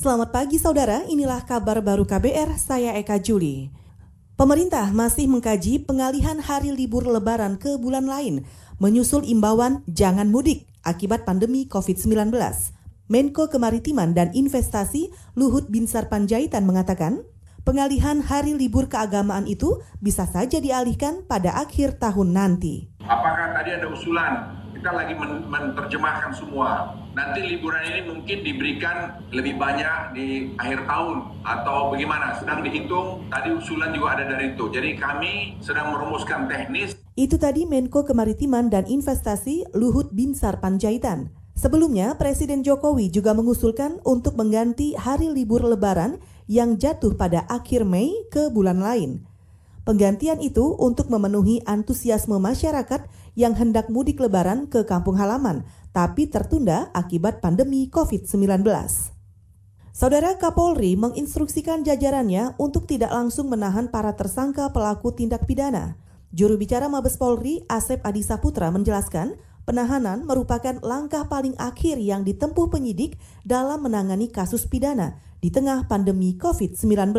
Selamat pagi saudara, inilah kabar baru KBR, saya Eka Juli. Pemerintah masih mengkaji pengalihan hari libur lebaran ke bulan lain, menyusul imbauan jangan mudik akibat pandemi COVID-19. Menko Kemaritiman dan Investasi Luhut Binsar Panjaitan mengatakan, pengalihan hari libur keagamaan itu bisa saja dialihkan pada akhir tahun nanti. Apakah tadi ada usulan kita lagi men menerjemahkan semua. Nanti liburan ini mungkin diberikan lebih banyak di akhir tahun atau bagaimana? Sedang dihitung, tadi usulan juga ada dari itu. Jadi kami sedang merumuskan teknis. Itu tadi Menko Kemaritiman dan Investasi Luhut Binsar Panjaitan. Sebelumnya, Presiden Jokowi juga mengusulkan untuk mengganti hari libur lebaran yang jatuh pada akhir Mei ke bulan lain. Penggantian itu untuk memenuhi antusiasme masyarakat yang hendak mudik lebaran ke kampung halaman, tapi tertunda akibat pandemi COVID-19. Saudara Kapolri menginstruksikan jajarannya untuk tidak langsung menahan para tersangka pelaku tindak pidana. Juru bicara Mabes Polri, Asep Adi Saputra menjelaskan, penahanan merupakan langkah paling akhir yang ditempuh penyidik dalam menangani kasus pidana di tengah pandemi COVID-19.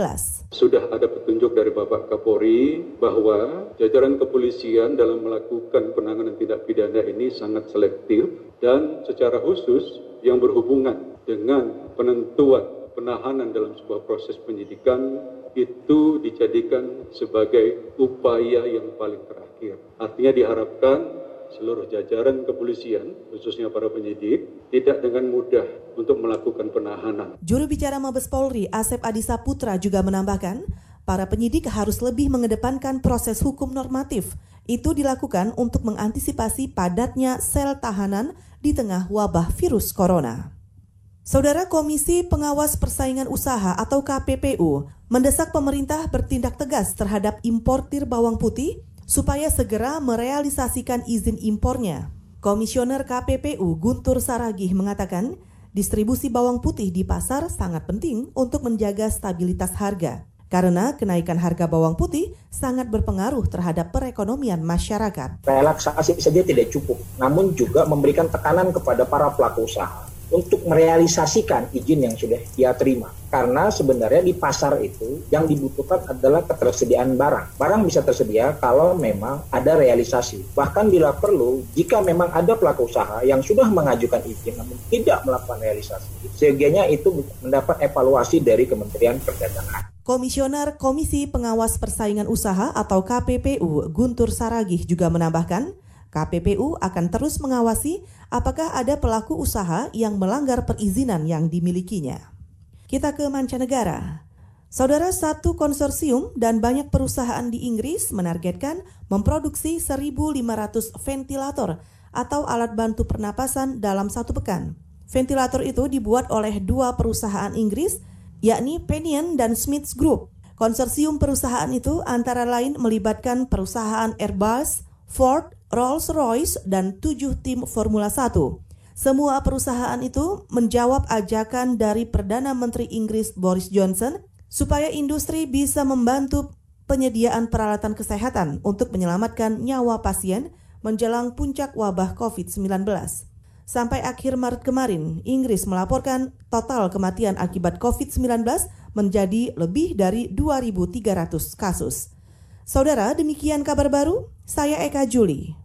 Sudah ada petunjuk dari Bapak Kapolri bahwa jajaran kepolisian dalam melakukan penanganan tindak pidana ini sangat selektif dan secara khusus yang berhubungan dengan penentuan penahanan dalam sebuah proses penyidikan itu dijadikan sebagai upaya yang paling terakhir. Artinya diharapkan seluruh jajaran kepolisian, khususnya para penyidik, tidak dengan mudah untuk melakukan penahanan. Juru bicara Mabes Polri, Asep Adisa Putra juga menambahkan, para penyidik harus lebih mengedepankan proses hukum normatif. Itu dilakukan untuk mengantisipasi padatnya sel tahanan di tengah wabah virus corona. Saudara Komisi Pengawas Persaingan Usaha atau KPPU mendesak pemerintah bertindak tegas terhadap importir bawang putih supaya segera merealisasikan izin impornya. Komisioner KPPU Guntur Saragih mengatakan, distribusi bawang putih di pasar sangat penting untuk menjaga stabilitas harga. Karena kenaikan harga bawang putih sangat berpengaruh terhadap perekonomian masyarakat. Relaksasi saja tidak cukup, namun juga memberikan tekanan kepada para pelaku usaha untuk merealisasikan izin yang sudah dia terima. Karena sebenarnya di pasar itu yang dibutuhkan adalah ketersediaan barang. Barang bisa tersedia kalau memang ada realisasi. Bahkan bila perlu, jika memang ada pelaku usaha yang sudah mengajukan izin namun tidak melakukan realisasi, seyogianya itu mendapat evaluasi dari Kementerian Perdagangan. Komisioner Komisi Pengawas Persaingan Usaha atau KPPU Guntur Saragih juga menambahkan, KPPU akan terus mengawasi apakah ada pelaku usaha yang melanggar perizinan yang dimilikinya. Kita ke mancanegara. Saudara satu konsorsium dan banyak perusahaan di Inggris menargetkan memproduksi 1.500 ventilator atau alat bantu pernapasan dalam satu pekan. Ventilator itu dibuat oleh dua perusahaan Inggris, yakni Penion dan Smiths Group. Konsorsium perusahaan itu antara lain melibatkan perusahaan Airbus, Ford, Rolls-Royce, dan tujuh tim Formula 1. Semua perusahaan itu menjawab ajakan dari Perdana Menteri Inggris Boris Johnson supaya industri bisa membantu penyediaan peralatan kesehatan untuk menyelamatkan nyawa pasien menjelang puncak wabah COVID-19. Sampai akhir Maret kemarin, Inggris melaporkan total kematian akibat COVID-19 menjadi lebih dari 2.300 kasus. Saudara, demikian kabar baru. Saya Eka Juli.